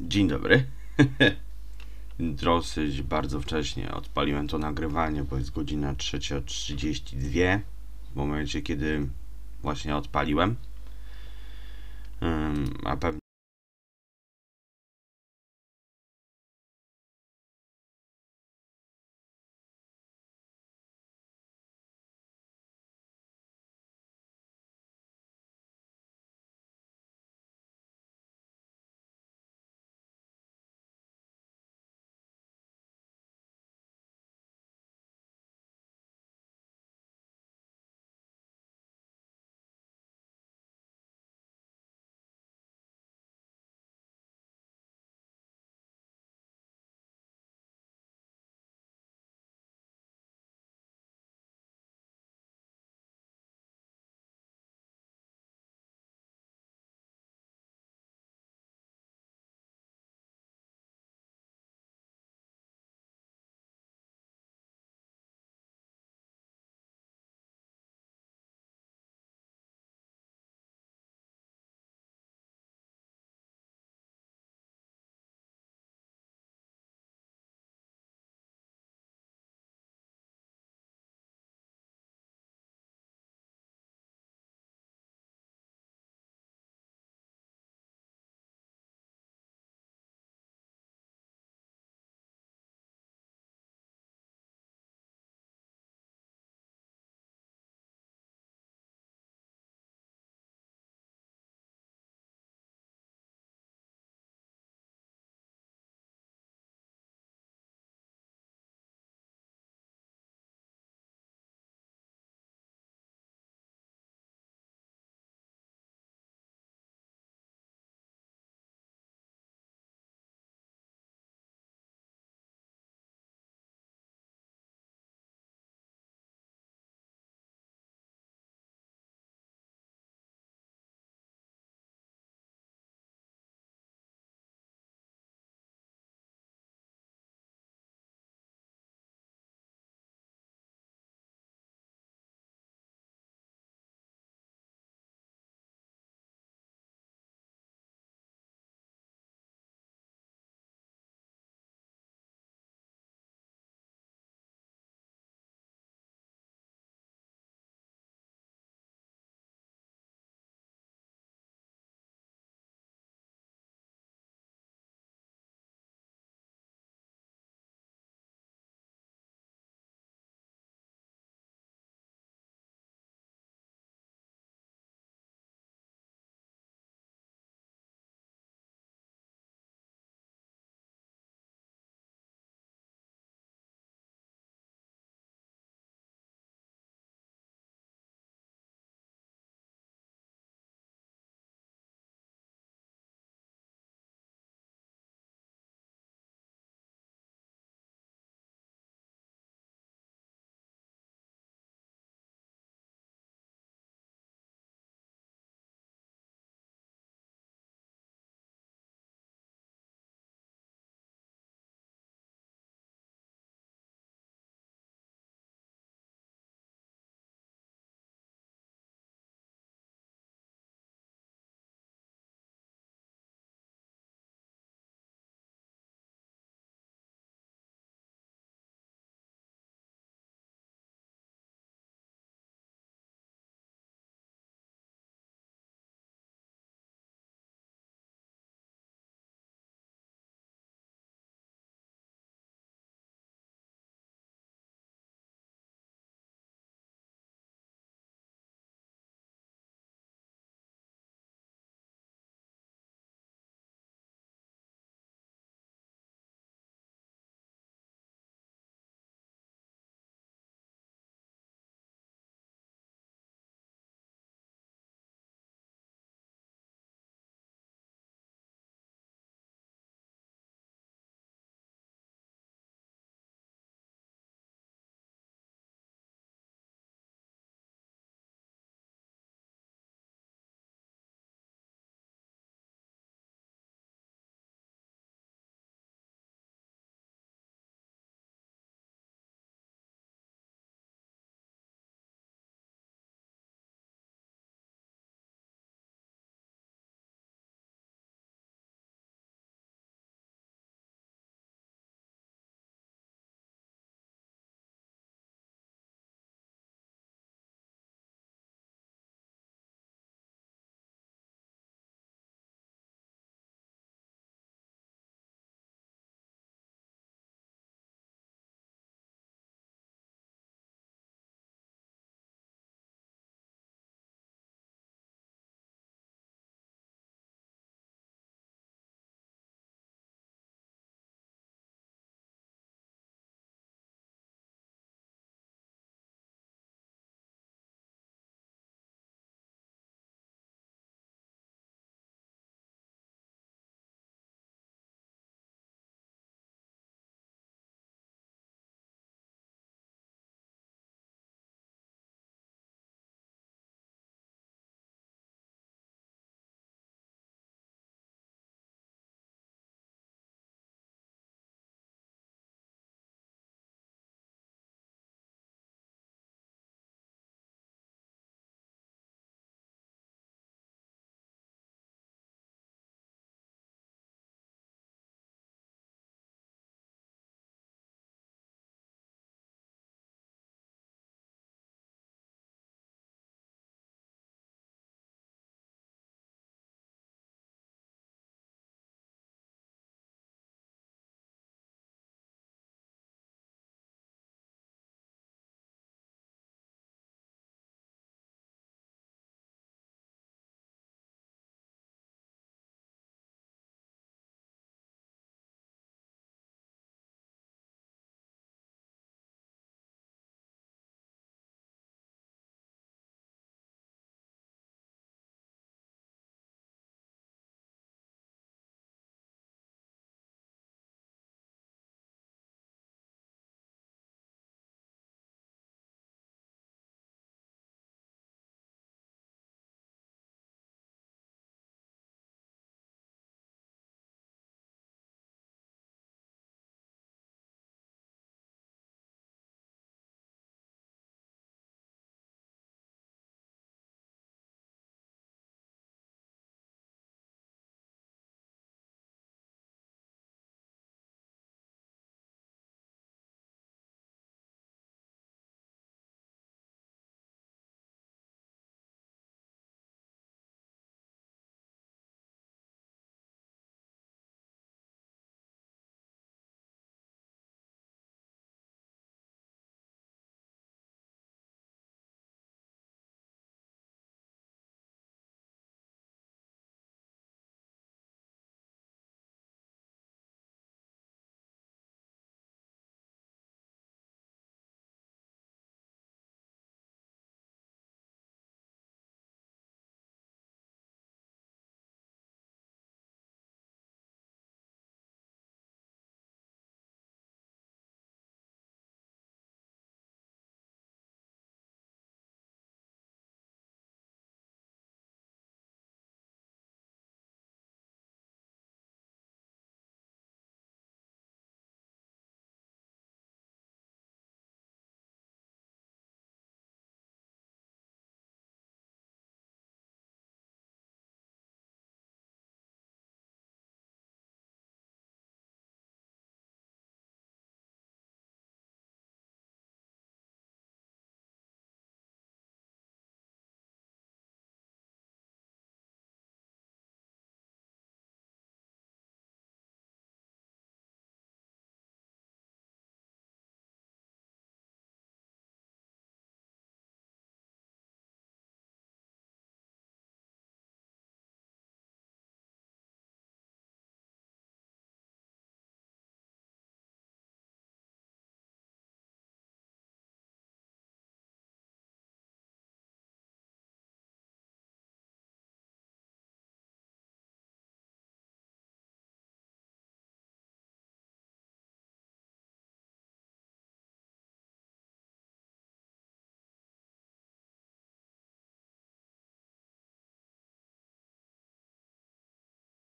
Dzień dobry. Dosyć bardzo wcześnie odpaliłem to nagrywanie, bo jest godzina 3.32 w momencie, kiedy właśnie odpaliłem. A pewnie